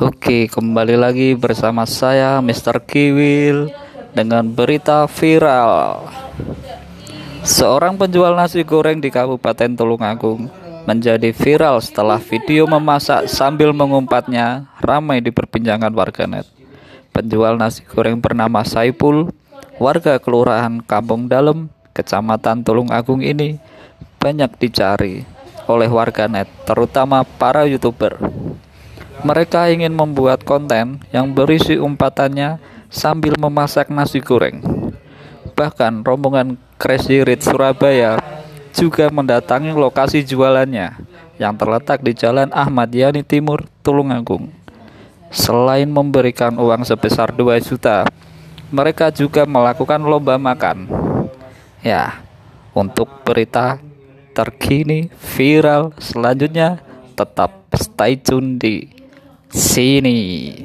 Oke, kembali lagi bersama saya Mr. Kiwil dengan berita viral. Seorang penjual nasi goreng di Kabupaten Tulungagung menjadi viral setelah video memasak sambil mengumpatnya ramai diperbincangkan warganet. Penjual nasi goreng bernama Saipul, warga Kelurahan Kampung Dalem, Kecamatan Tulungagung ini banyak dicari oleh warganet, terutama para YouTuber. Mereka ingin membuat konten yang berisi umpatannya sambil memasak nasi goreng. Bahkan rombongan Crazy Rich Surabaya juga mendatangi lokasi jualannya yang terletak di Jalan Ahmad Yani Timur, Tulungagung. Selain memberikan uang sebesar 2 juta, mereka juga melakukan lomba makan. Ya, untuk berita terkini viral. Selanjutnya tetap stay tune di sini